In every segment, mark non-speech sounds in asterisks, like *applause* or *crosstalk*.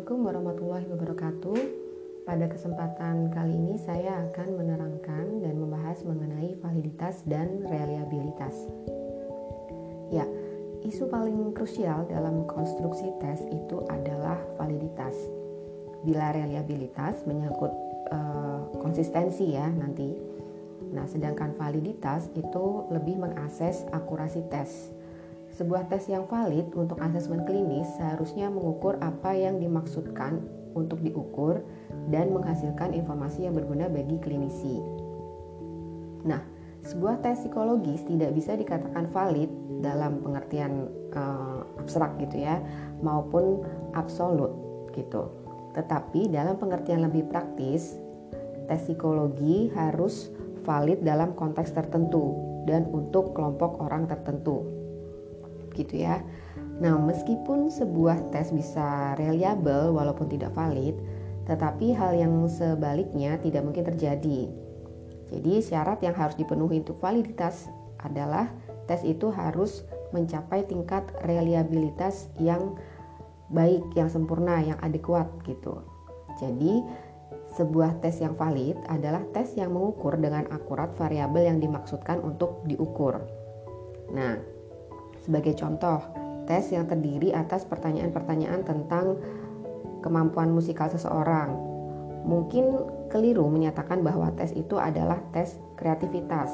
Assalamualaikum warahmatullahi wabarakatuh. Pada kesempatan kali ini saya akan menerangkan dan membahas mengenai validitas dan reliabilitas. Ya, isu paling krusial dalam konstruksi tes itu adalah validitas. Bila reliabilitas menyangkut uh, konsistensi ya nanti. Nah, sedangkan validitas itu lebih mengakses akurasi tes sebuah tes yang valid untuk asesmen klinis seharusnya mengukur apa yang dimaksudkan untuk diukur dan menghasilkan informasi yang berguna bagi klinisi. Nah, sebuah tes psikologis tidak bisa dikatakan valid dalam pengertian uh, abstrak gitu ya, maupun absolut gitu. Tetapi dalam pengertian lebih praktis, tes psikologi harus valid dalam konteks tertentu dan untuk kelompok orang tertentu gitu ya. Nah, meskipun sebuah tes bisa reliable walaupun tidak valid, tetapi hal yang sebaliknya tidak mungkin terjadi. Jadi, syarat yang harus dipenuhi untuk validitas adalah tes itu harus mencapai tingkat reliabilitas yang baik, yang sempurna, yang adekuat gitu. Jadi, sebuah tes yang valid adalah tes yang mengukur dengan akurat variabel yang dimaksudkan untuk diukur. Nah, sebagai contoh, tes yang terdiri atas pertanyaan-pertanyaan tentang kemampuan musikal seseorang. Mungkin keliru menyatakan bahwa tes itu adalah tes kreativitas,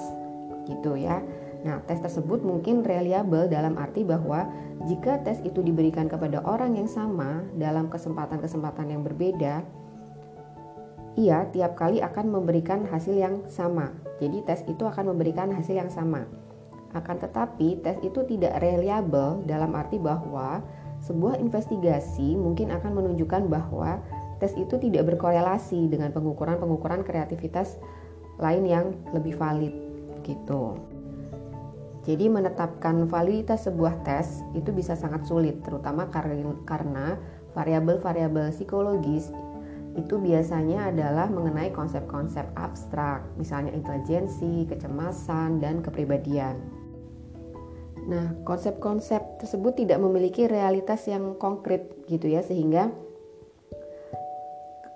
gitu ya. Nah, tes tersebut mungkin reliable dalam arti bahwa jika tes itu diberikan kepada orang yang sama dalam kesempatan-kesempatan yang berbeda, ia tiap kali akan memberikan hasil yang sama. Jadi tes itu akan memberikan hasil yang sama. Akan tetapi, tes itu tidak reliable dalam arti bahwa sebuah investigasi mungkin akan menunjukkan bahwa tes itu tidak berkorelasi dengan pengukuran-pengukuran kreativitas lain yang lebih valid gitu. Jadi menetapkan validitas sebuah tes itu bisa sangat sulit terutama karena variabel-variabel psikologis itu biasanya adalah mengenai konsep-konsep abstrak, misalnya intelijensi, kecemasan, dan kepribadian. Nah, konsep-konsep tersebut tidak memiliki realitas yang konkret gitu ya sehingga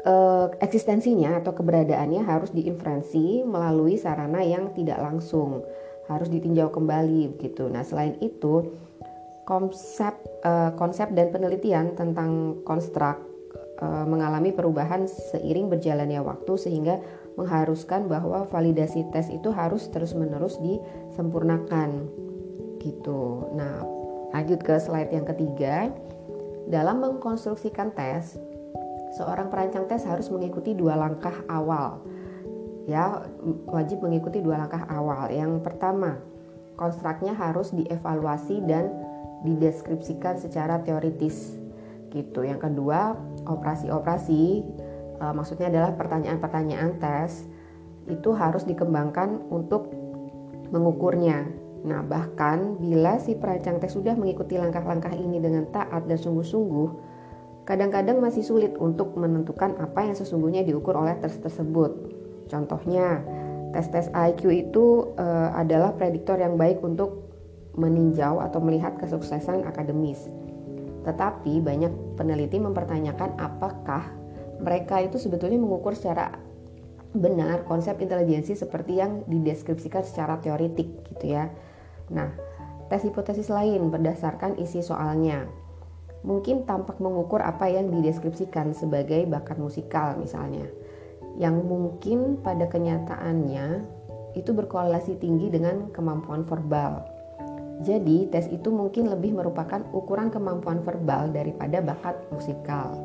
uh, eksistensinya atau keberadaannya harus diinferensi melalui sarana yang tidak langsung, harus ditinjau kembali gitu. Nah, selain itu konsep uh, konsep dan penelitian tentang konstruk uh, mengalami perubahan seiring berjalannya waktu sehingga mengharuskan bahwa validasi tes itu harus terus-menerus disempurnakan gitu. Nah, lanjut ke slide yang ketiga. Dalam mengkonstruksikan tes, seorang perancang tes harus mengikuti dua langkah awal. Ya, wajib mengikuti dua langkah awal. Yang pertama, konstruknya harus dievaluasi dan dideskripsikan secara teoritis. Gitu. Yang kedua, operasi-operasi e, maksudnya adalah pertanyaan-pertanyaan tes itu harus dikembangkan untuk mengukurnya Nah, bahkan bila si perancang tes sudah mengikuti langkah-langkah ini dengan taat dan sungguh-sungguh, kadang-kadang masih sulit untuk menentukan apa yang sesungguhnya diukur oleh tes tersebut. Contohnya, tes-tes IQ itu e, adalah prediktor yang baik untuk meninjau atau melihat kesuksesan akademis. Tetapi banyak peneliti mempertanyakan apakah mereka itu sebetulnya mengukur secara benar konsep intelijensi seperti yang dideskripsikan secara teoritik gitu ya. Nah, tes hipotesis lain berdasarkan isi soalnya. Mungkin tampak mengukur apa yang dideskripsikan sebagai bakat musikal misalnya. Yang mungkin pada kenyataannya itu berkorelasi tinggi dengan kemampuan verbal. Jadi, tes itu mungkin lebih merupakan ukuran kemampuan verbal daripada bakat musikal.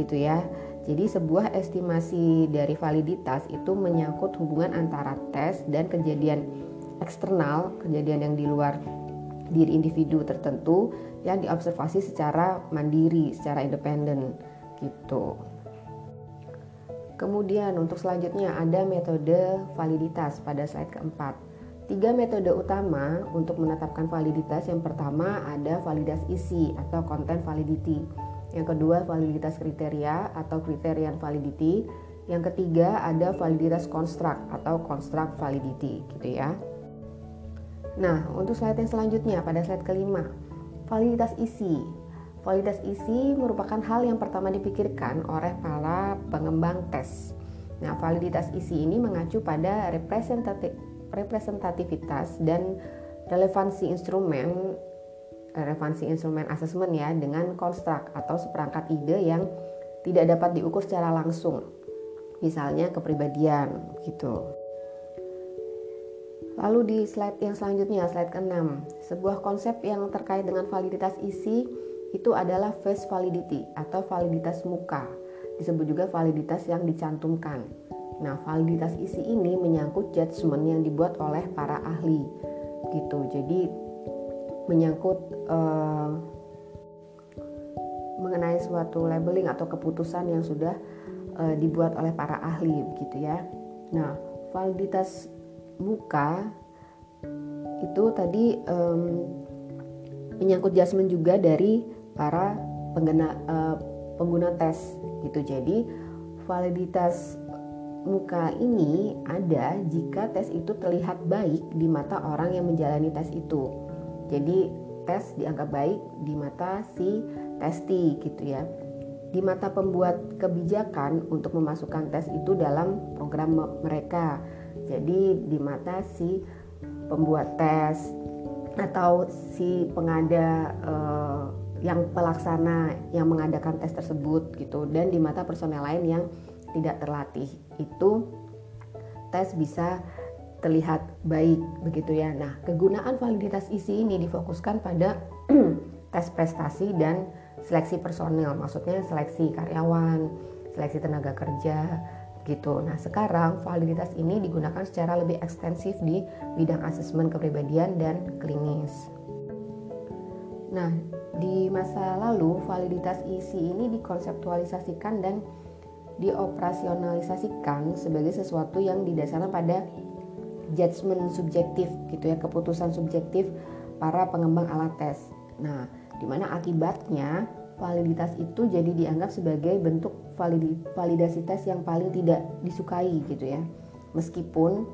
Gitu ya. Jadi sebuah estimasi dari validitas itu menyangkut hubungan antara tes dan kejadian eksternal, kejadian yang di luar diri individu tertentu yang diobservasi secara mandiri, secara independen gitu. Kemudian untuk selanjutnya ada metode validitas pada slide keempat. Tiga metode utama untuk menetapkan validitas yang pertama ada validitas isi atau content validity. Yang kedua validitas kriteria atau criterion validity. Yang ketiga ada validitas construct atau construct validity gitu ya. Nah, untuk slide yang selanjutnya pada slide kelima, validitas isi. validitas isi merupakan hal yang pertama dipikirkan oleh para pengembang tes. Nah, validitas isi ini mengacu pada representatif, representativitas dan relevansi instrumen relevansi instrumen asesmen ya dengan konstruk atau seperangkat ide yang tidak dapat diukur secara langsung. Misalnya kepribadian gitu. Lalu di slide yang selanjutnya, slide ke-6, sebuah konsep yang terkait dengan validitas isi itu adalah face validity atau validitas muka. Disebut juga validitas yang dicantumkan. Nah, validitas isi ini menyangkut judgement yang dibuat oleh para ahli. Gitu. Jadi menyangkut uh, mengenai suatu labeling atau keputusan yang sudah uh, dibuat oleh para ahli begitu ya. Nah, validitas muka itu tadi um, menyangkut judgement juga dari para pengguna uh, pengguna tes gitu. Jadi validitas muka ini ada jika tes itu terlihat baik di mata orang yang menjalani tes itu. Jadi tes dianggap baik di mata si testi gitu ya. Di mata pembuat kebijakan untuk memasukkan tes itu dalam program mereka. Jadi di mata si pembuat tes atau si pengada uh, yang pelaksana yang mengadakan tes tersebut gitu dan di mata personel lain yang tidak terlatih itu tes bisa terlihat baik begitu ya. Nah, kegunaan validitas isi ini difokuskan pada *clears throat* tes prestasi dan seleksi personel, maksudnya seleksi karyawan, seleksi tenaga kerja gitu. Nah, sekarang validitas ini digunakan secara lebih ekstensif di bidang asesmen kepribadian dan klinis. Nah, di masa lalu, validitas isi ini dikonseptualisasikan dan dioperasionalisasikan sebagai sesuatu yang didasarkan pada judgement subjektif gitu ya, keputusan subjektif para pengembang alat tes. Nah, di mana akibatnya validitas itu jadi dianggap sebagai bentuk validasi tes yang paling tidak disukai gitu ya. Meskipun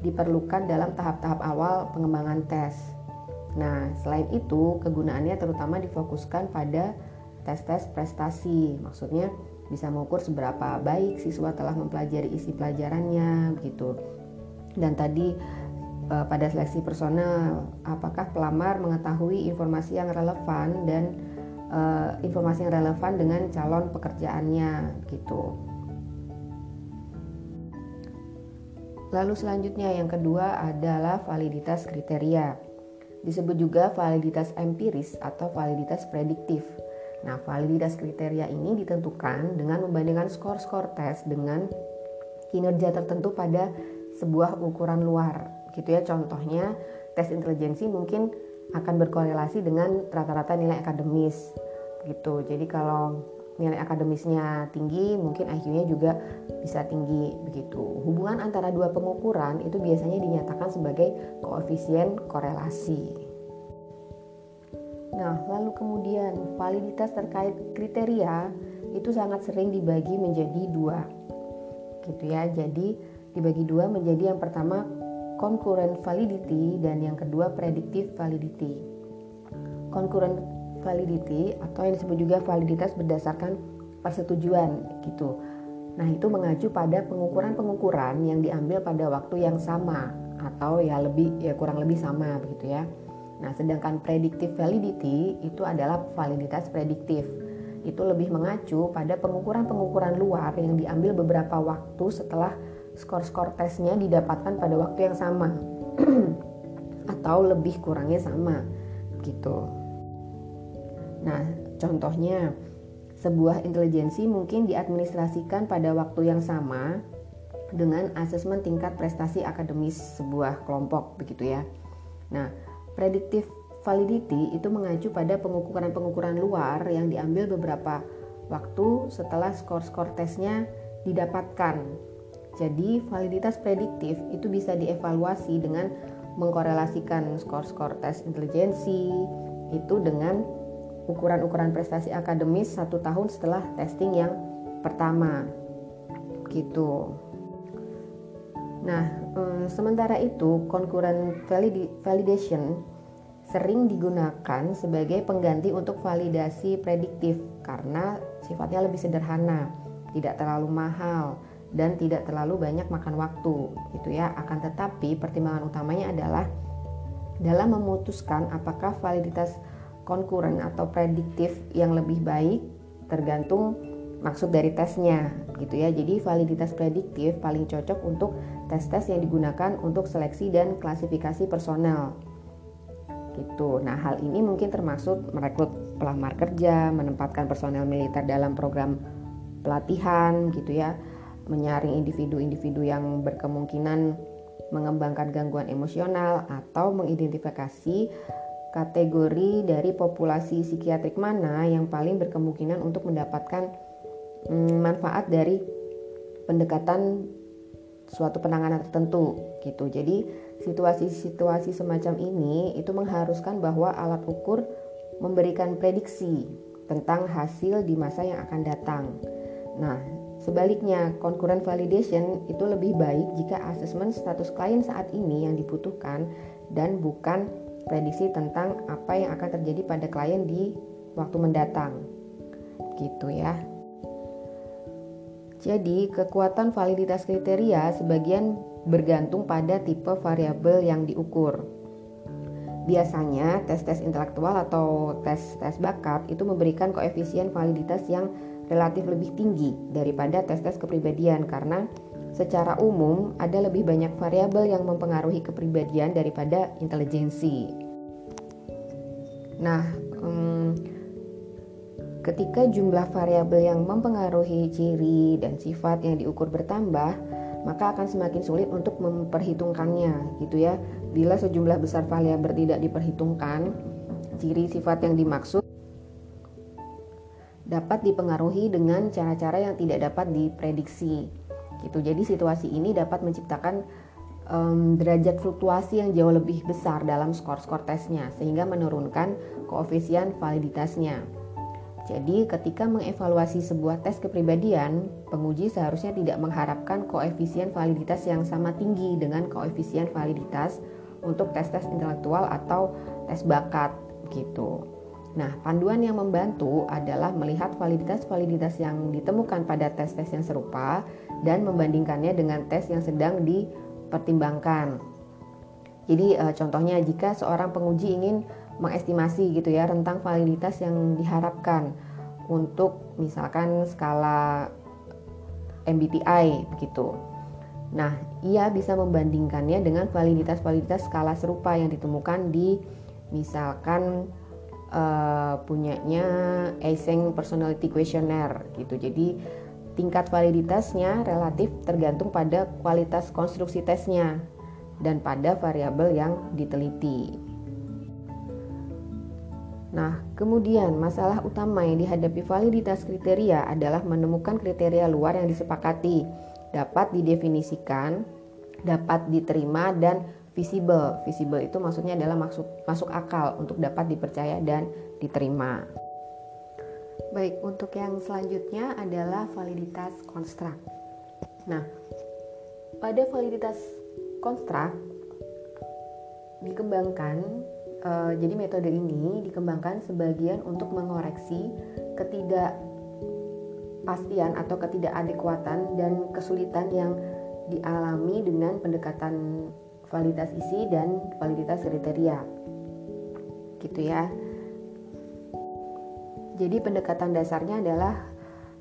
diperlukan dalam tahap-tahap awal pengembangan tes. Nah, selain itu, kegunaannya terutama difokuskan pada tes-tes prestasi. Maksudnya bisa mengukur seberapa baik siswa telah mempelajari isi pelajarannya begitu. Dan tadi eh, pada seleksi personal, apakah pelamar mengetahui informasi yang relevan dan uh, informasi yang relevan dengan calon pekerjaannya gitu. Lalu selanjutnya yang kedua adalah validitas kriteria disebut juga validitas empiris atau validitas prediktif. Nah, validitas kriteria ini ditentukan dengan membandingkan skor-skor tes dengan kinerja tertentu pada sebuah ukuran luar. Gitu ya, contohnya tes intelijensi mungkin akan berkorelasi dengan rata-rata nilai akademis. Gitu. Jadi kalau nilai akademisnya tinggi, mungkin IQ-nya juga bisa tinggi begitu. Hubungan antara dua pengukuran itu biasanya dinyatakan sebagai koefisien korelasi. Nah, lalu kemudian validitas terkait kriteria itu sangat sering dibagi menjadi dua. Gitu ya. Jadi dibagi dua menjadi yang pertama concurrent validity dan yang kedua predictive validity. Concurrent validity atau yang disebut juga validitas berdasarkan persetujuan gitu. Nah, itu mengacu pada pengukuran-pengukuran yang diambil pada waktu yang sama atau ya lebih ya kurang lebih sama begitu ya. Nah, sedangkan predictive validity itu adalah validitas prediktif. Itu lebih mengacu pada pengukuran-pengukuran luar yang diambil beberapa waktu setelah skor-skor tesnya didapatkan pada waktu yang sama *clears throat* atau lebih kurangnya sama gitu. Nah, contohnya sebuah intelijensi mungkin diadministrasikan pada waktu yang sama dengan asesmen tingkat prestasi akademis sebuah kelompok begitu ya. Nah, predictive validity itu mengacu pada pengukuran-pengukuran luar yang diambil beberapa waktu setelah skor-skor tesnya didapatkan. Jadi, validitas prediktif itu bisa dievaluasi dengan mengkorelasikan skor-skor tes intelijensi itu dengan ukuran-ukuran prestasi akademis satu tahun setelah testing yang pertama gitu. Nah, um, sementara itu concurrent validation sering digunakan sebagai pengganti untuk validasi prediktif karena sifatnya lebih sederhana, tidak terlalu mahal dan tidak terlalu banyak makan waktu gitu ya. Akan tetapi pertimbangan utamanya adalah dalam memutuskan apakah validitas konkuren atau prediktif yang lebih baik tergantung maksud dari tesnya gitu ya. Jadi validitas prediktif paling cocok untuk tes-tes yang digunakan untuk seleksi dan klasifikasi personel gitu. Nah, hal ini mungkin termasuk merekrut pelamar kerja, menempatkan personel militer dalam program pelatihan gitu ya, menyaring individu-individu yang berkemungkinan mengembangkan gangguan emosional atau mengidentifikasi kategori dari populasi psikiatrik mana yang paling berkemungkinan untuk mendapatkan mm, manfaat dari pendekatan suatu penanganan tertentu gitu. Jadi Situasi-situasi semacam ini itu mengharuskan bahwa alat ukur memberikan prediksi tentang hasil di masa yang akan datang. Nah, sebaliknya, concurrent validation itu lebih baik jika asesmen status klien saat ini yang dibutuhkan dan bukan prediksi tentang apa yang akan terjadi pada klien di waktu mendatang. Gitu ya. Jadi, kekuatan validitas kriteria sebagian bergantung pada tipe variabel yang diukur. Biasanya, tes-tes intelektual atau tes-tes bakat itu memberikan koefisien validitas yang relatif lebih tinggi daripada tes-tes kepribadian karena secara umum ada lebih banyak variabel yang mempengaruhi kepribadian daripada intelijensi. Nah, hmm, Ketika jumlah variabel yang mempengaruhi ciri dan sifat yang diukur bertambah, maka akan semakin sulit untuk memperhitungkannya, gitu ya. Bila sejumlah besar variabel tidak diperhitungkan, ciri sifat yang dimaksud dapat dipengaruhi dengan cara-cara yang tidak dapat diprediksi. Gitu. Jadi situasi ini dapat menciptakan um, derajat fluktuasi yang jauh lebih besar dalam skor-skor tesnya sehingga menurunkan koefisien validitasnya. Jadi, ketika mengevaluasi sebuah tes kepribadian, penguji seharusnya tidak mengharapkan koefisien validitas yang sama tinggi dengan koefisien validitas untuk tes-tes intelektual atau tes bakat gitu. Nah, panduan yang membantu adalah melihat validitas-validitas yang ditemukan pada tes-tes yang serupa dan membandingkannya dengan tes yang sedang dipertimbangkan. Jadi, e, contohnya jika seorang penguji ingin mengestimasi gitu ya rentang validitas yang diharapkan untuk misalkan skala MBTI begitu. Nah, ia bisa membandingkannya dengan validitas-validitas skala serupa yang ditemukan di misalkan uh, punyanya Eysenck Personality Questionnaire gitu. Jadi tingkat validitasnya relatif tergantung pada kualitas konstruksi tesnya dan pada variabel yang diteliti. Nah, kemudian masalah utama yang dihadapi validitas kriteria adalah menemukan kriteria luar yang disepakati, dapat didefinisikan, dapat diterima dan visible. Visible itu maksudnya adalah masuk masuk akal untuk dapat dipercaya dan diterima. Baik, untuk yang selanjutnya adalah validitas konstrak. Nah, pada validitas konstrak dikembangkan Uh, jadi metode ini dikembangkan sebagian untuk mengoreksi ketidakpastian atau ketidakadekuatan dan kesulitan yang dialami dengan pendekatan validitas isi dan validitas kriteria. Gitu ya. Jadi pendekatan dasarnya adalah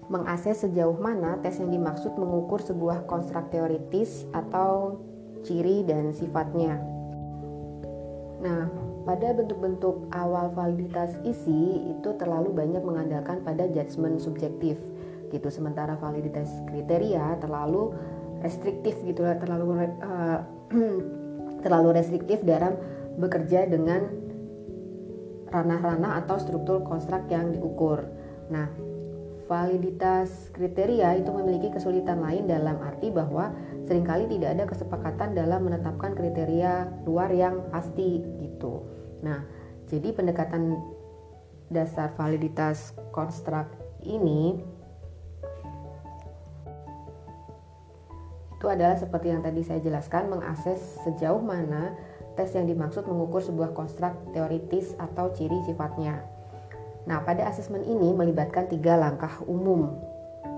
mengakses sejauh mana tes yang dimaksud mengukur sebuah konstruk teoritis atau ciri dan sifatnya. Nah, pada bentuk-bentuk awal validitas isi itu terlalu banyak mengandalkan pada judgement subjektif gitu sementara validitas kriteria terlalu restriktif gitu terlalu uh, *clears throat* terlalu restriktif dalam bekerja dengan ranah-ranah atau struktur konstruk yang diukur. Nah, validitas kriteria itu memiliki kesulitan lain dalam arti bahwa sering kali tidak ada kesepakatan dalam menetapkan kriteria luar yang pasti gitu. Nah, jadi pendekatan dasar validitas konstruk ini itu adalah seperti yang tadi saya jelaskan mengakses sejauh mana tes yang dimaksud mengukur sebuah konstruk teoritis atau ciri sifatnya. Nah, pada asesmen ini melibatkan tiga langkah umum,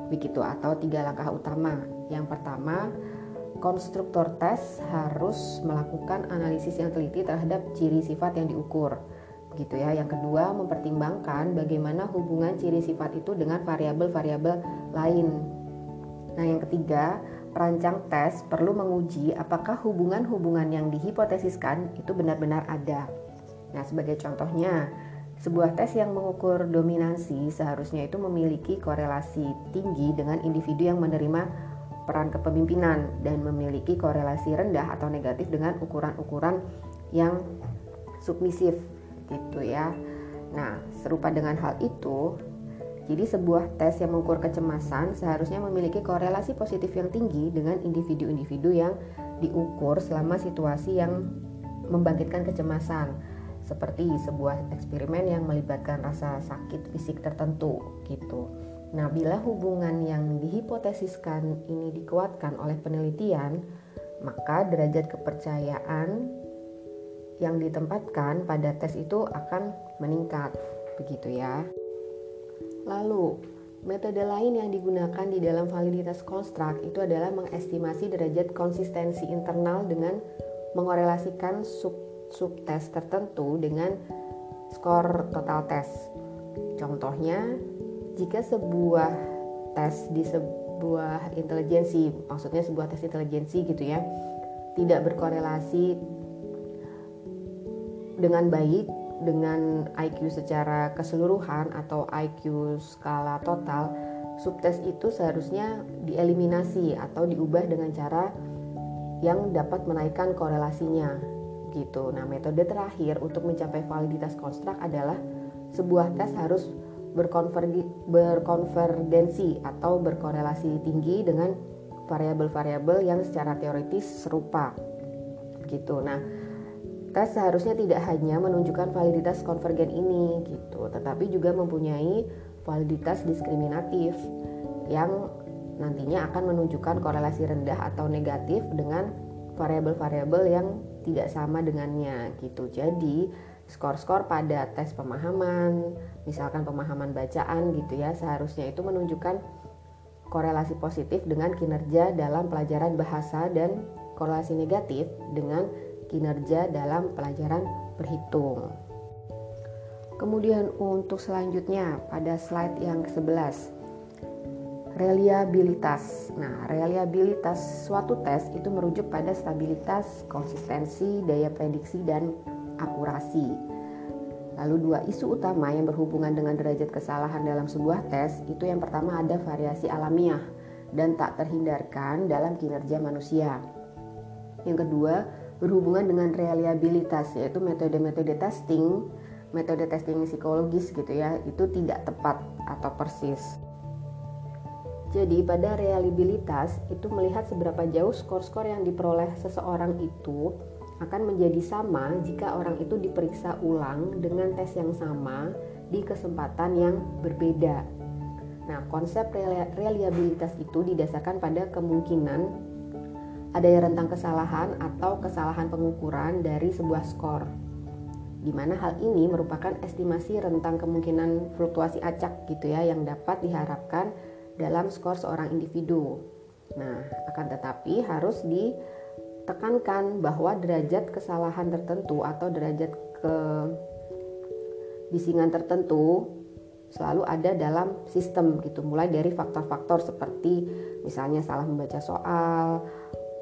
begitu atau tiga langkah utama. Yang pertama, konstruktor tes harus melakukan analisis yang teliti terhadap ciri sifat yang diukur. Begitu ya. Yang kedua, mempertimbangkan bagaimana hubungan ciri sifat itu dengan variabel-variabel lain. Nah, yang ketiga, perancang tes perlu menguji apakah hubungan-hubungan yang dihipotesiskan itu benar-benar ada. Nah, sebagai contohnya, sebuah tes yang mengukur dominansi seharusnya itu memiliki korelasi tinggi dengan individu yang menerima peran kepemimpinan dan memiliki korelasi rendah atau negatif dengan ukuran-ukuran yang submisif gitu ya. Nah, serupa dengan hal itu, jadi sebuah tes yang mengukur kecemasan seharusnya memiliki korelasi positif yang tinggi dengan individu-individu yang diukur selama situasi yang membangkitkan kecemasan seperti sebuah eksperimen yang melibatkan rasa sakit fisik tertentu gitu. Nah, bila hubungan yang dihipotesiskan ini dikuatkan oleh penelitian, maka derajat kepercayaan yang ditempatkan pada tes itu akan meningkat, begitu ya. Lalu, metode lain yang digunakan di dalam validitas konstruk itu adalah mengestimasi derajat konsistensi internal dengan mengorelasikan sub subtes tertentu dengan skor total tes. Contohnya, jika sebuah tes di sebuah intelijensi, maksudnya sebuah tes intelijensi gitu ya, tidak berkorelasi dengan baik dengan IQ secara keseluruhan atau IQ skala total, subtes itu seharusnya dieliminasi atau diubah dengan cara yang dapat menaikkan korelasinya gitu. Nah, metode terakhir untuk mencapai validitas konstruk adalah sebuah tes harus berkonvergensi atau berkorelasi tinggi dengan variabel-variabel yang secara teoritis serupa. Gitu. Nah, tes seharusnya tidak hanya menunjukkan validitas konvergen ini gitu, tetapi juga mempunyai validitas diskriminatif yang nantinya akan menunjukkan korelasi rendah atau negatif dengan variabel-variabel yang tidak sama dengannya gitu. Jadi, skor-skor pada tes pemahaman, misalkan pemahaman bacaan gitu ya, seharusnya itu menunjukkan korelasi positif dengan kinerja dalam pelajaran bahasa dan korelasi negatif dengan kinerja dalam pelajaran berhitung. Kemudian untuk selanjutnya pada slide yang ke-11 reliabilitas. Nah, reliabilitas suatu tes itu merujuk pada stabilitas, konsistensi, daya prediksi dan akurasi. Lalu dua isu utama yang berhubungan dengan derajat kesalahan dalam sebuah tes itu yang pertama ada variasi alamiah dan tak terhindarkan dalam kinerja manusia. Yang kedua berhubungan dengan reliabilitas yaitu metode-metode testing, metode testing psikologis gitu ya, itu tidak tepat atau persis. Jadi pada reliabilitas itu melihat seberapa jauh skor-skor yang diperoleh seseorang itu akan menjadi sama jika orang itu diperiksa ulang dengan tes yang sama di kesempatan yang berbeda. Nah, konsep reliabilitas itu didasarkan pada kemungkinan adanya rentang kesalahan atau kesalahan pengukuran dari sebuah skor. Di mana hal ini merupakan estimasi rentang kemungkinan fluktuasi acak gitu ya yang dapat diharapkan dalam skor seorang individu. Nah, akan tetapi harus di tekankan bahwa derajat kesalahan tertentu atau derajat ke bisingan tertentu selalu ada dalam sistem gitu. Mulai dari faktor-faktor seperti misalnya salah membaca soal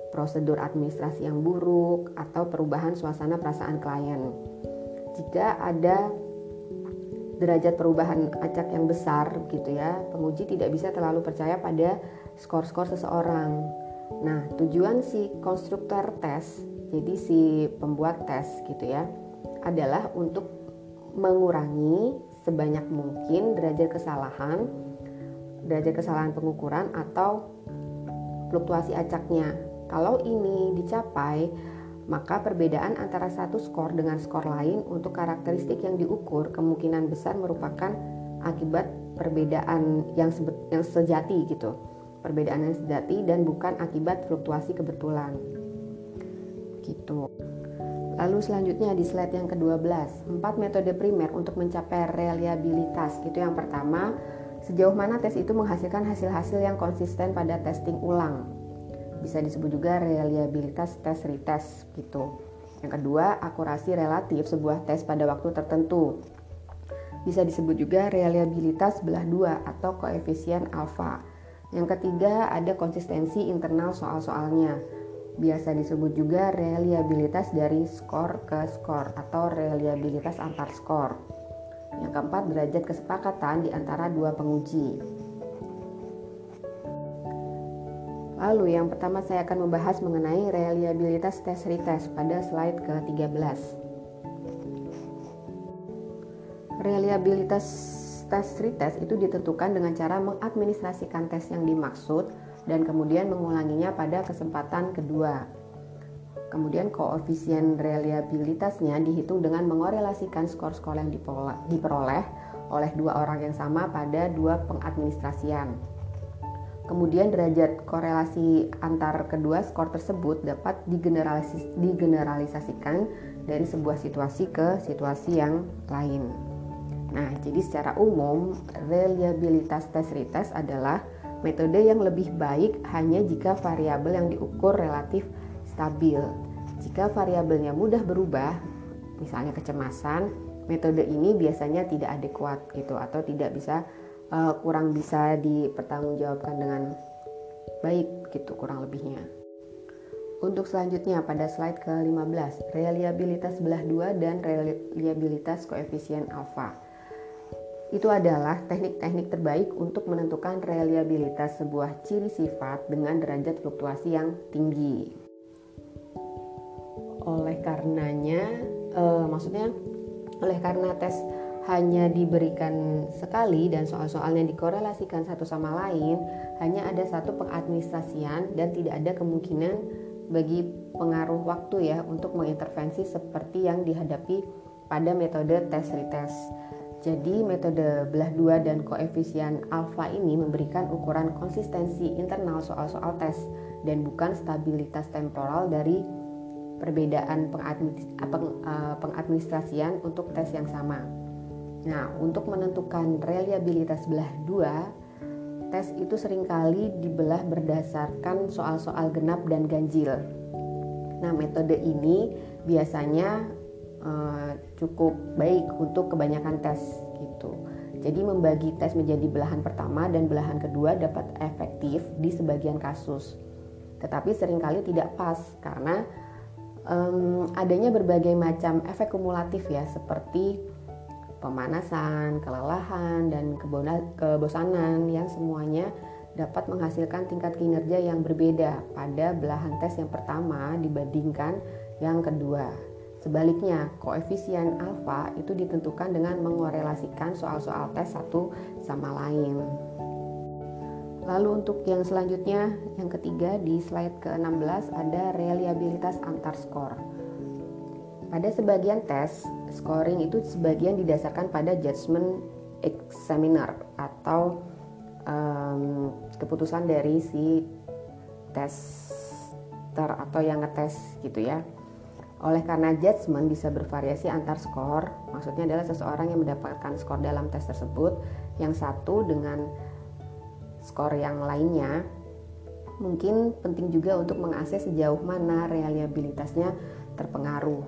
prosedur administrasi yang buruk atau perubahan suasana perasaan klien. Jika ada derajat perubahan acak yang besar gitu ya penguji tidak bisa terlalu percaya pada skor-skor seseorang Nah, tujuan si konstruktor tes, jadi si pembuat tes gitu ya, adalah untuk mengurangi sebanyak mungkin derajat kesalahan, derajat kesalahan pengukuran atau fluktuasi acaknya. Kalau ini dicapai, maka perbedaan antara satu skor dengan skor lain untuk karakteristik yang diukur kemungkinan besar merupakan akibat perbedaan yang, yang sejati gitu perbedaan yang sejati dan bukan akibat fluktuasi kebetulan. Gitu. Lalu selanjutnya di slide yang ke-12, empat metode primer untuk mencapai reliabilitas. Itu yang pertama, sejauh mana tes itu menghasilkan hasil-hasil yang konsisten pada testing ulang. Bisa disebut juga reliabilitas tes retest gitu. Yang kedua, akurasi relatif sebuah tes pada waktu tertentu. Bisa disebut juga reliabilitas belah dua atau koefisien alfa. Yang ketiga, ada konsistensi internal soal-soalnya biasa disebut juga reliabilitas dari skor ke skor atau reliabilitas antar skor. Yang keempat, derajat kesepakatan di antara dua penguji. Lalu yang pertama saya akan membahas mengenai reliabilitas tes retest pada slide ke-13. Reliabilitas tes retest itu ditentukan dengan cara mengadministrasikan tes yang dimaksud dan kemudian mengulanginya pada kesempatan kedua. Kemudian koefisien reliabilitasnya dihitung dengan mengorelasikan skor-skor yang diperoleh oleh dua orang yang sama pada dua pengadministrasian. Kemudian derajat korelasi antar kedua skor tersebut dapat digeneralisasikan dari sebuah situasi ke situasi yang lain. Nah, jadi secara umum reliabilitas tes retest adalah Metode yang lebih baik hanya jika variabel yang diukur relatif stabil. Jika variabelnya mudah berubah, misalnya kecemasan, metode ini biasanya tidak adekuat gitu atau tidak bisa uh, kurang bisa dipertanggungjawabkan dengan baik gitu kurang lebihnya. Untuk selanjutnya pada slide ke-15, reliabilitas belah dua dan reliabilitas koefisien alfa itu adalah teknik-teknik terbaik untuk menentukan reliabilitas sebuah ciri sifat dengan derajat fluktuasi yang tinggi. Oleh karenanya, eh, maksudnya oleh karena tes hanya diberikan sekali dan soal-soalnya dikorelasikan satu sama lain, hanya ada satu pengadministrasian dan tidak ada kemungkinan bagi pengaruh waktu ya untuk mengintervensi seperti yang dihadapi pada metode tes retest. Jadi metode belah dua dan koefisien alfa ini memberikan ukuran konsistensi internal soal-soal tes dan bukan stabilitas temporal dari perbedaan eh, pengadministrasian untuk tes yang sama. Nah, untuk menentukan reliabilitas belah dua, tes itu sering kali dibelah berdasarkan soal-soal genap dan ganjil. Nah, metode ini biasanya uh, cukup baik untuk kebanyakan tes gitu. Jadi membagi tes menjadi belahan pertama dan belahan kedua dapat efektif di sebagian kasus. Tetapi sering kali tidak pas karena um, adanya berbagai macam efek kumulatif ya seperti pemanasan, kelelahan, dan kebosanan yang semuanya dapat menghasilkan tingkat kinerja yang berbeda pada belahan tes yang pertama dibandingkan yang kedua. Sebaliknya, koefisien alfa itu ditentukan dengan mengorelasikan soal-soal tes satu sama lain. Lalu untuk yang selanjutnya, yang ketiga di slide ke-16 ada reliabilitas antar skor. Pada sebagian tes, scoring itu sebagian didasarkan pada judgment examiner atau um, keputusan dari si tester atau yang ngetes gitu ya. Oleh karena judgment bisa bervariasi antar skor, maksudnya adalah seseorang yang mendapatkan skor dalam tes tersebut yang satu dengan skor yang lainnya. Mungkin penting juga untuk mengakses sejauh mana reliabilitasnya terpengaruh.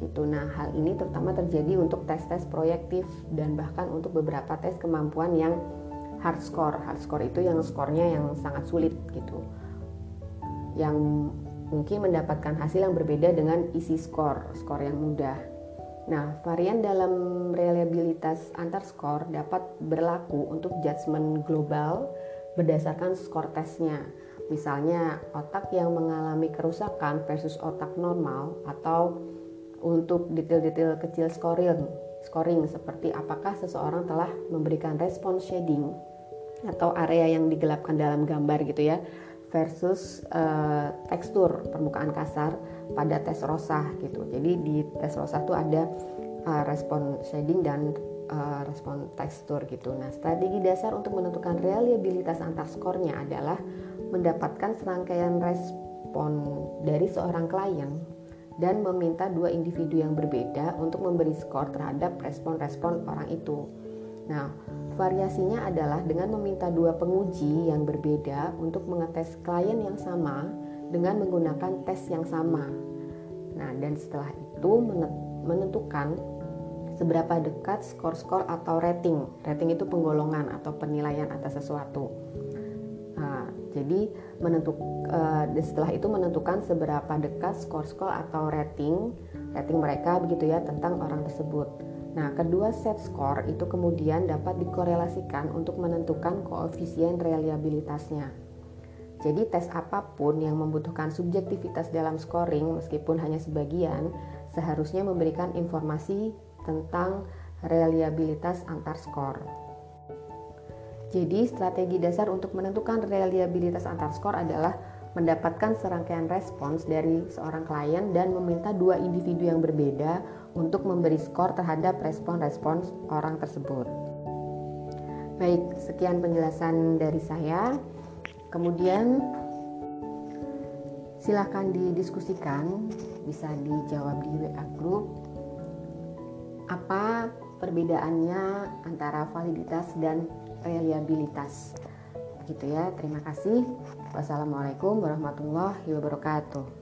Gitu. Nah, hal ini terutama terjadi untuk tes-tes proyektif dan bahkan untuk beberapa tes kemampuan yang hard score. Hard score itu yang skornya yang sangat sulit gitu. Yang mungkin mendapatkan hasil yang berbeda dengan isi skor, skor yang mudah. Nah, varian dalam reliabilitas antar skor dapat berlaku untuk judgement global berdasarkan skor tesnya. Misalnya, otak yang mengalami kerusakan versus otak normal atau untuk detail-detail kecil scoring, scoring seperti apakah seseorang telah memberikan respon shading atau area yang digelapkan dalam gambar gitu ya versus uh, tekstur permukaan kasar pada tes rosa gitu. Jadi di tes rosa tuh ada uh, respon shading dan uh, respon tekstur gitu. Nah, strategi dasar untuk menentukan reliabilitas antar skornya adalah mendapatkan serangkaian respon dari seorang klien dan meminta dua individu yang berbeda untuk memberi skor terhadap respon-respon orang itu. Nah, variasinya adalah dengan meminta dua penguji yang berbeda untuk mengetes klien yang sama dengan menggunakan tes yang sama. Nah, dan setelah itu menentukan seberapa dekat skor-skor atau rating. Rating itu penggolongan atau penilaian atas sesuatu. Nah, jadi menentuk uh, setelah itu menentukan seberapa dekat skor-skor atau rating rating mereka begitu ya tentang orang tersebut. Nah, kedua set skor itu kemudian dapat dikorelasikan untuk menentukan koefisien reliabilitasnya. Jadi tes apa pun yang membutuhkan subjektivitas dalam scoring meskipun hanya sebagian seharusnya memberikan informasi tentang reliabilitas antar skor. Jadi, strategi dasar untuk menentukan reliabilitas antar skor adalah mendapatkan serangkaian respons dari seorang klien dan meminta dua individu yang berbeda untuk memberi skor terhadap respon-respons orang tersebut. Baik, sekian penjelasan dari saya. Kemudian silahkan didiskusikan, bisa dijawab di WA group. Apa perbedaannya antara validitas dan reliabilitas. Begitu ya, terima kasih. Wassalamualaikum warahmatullahi wabarakatuh.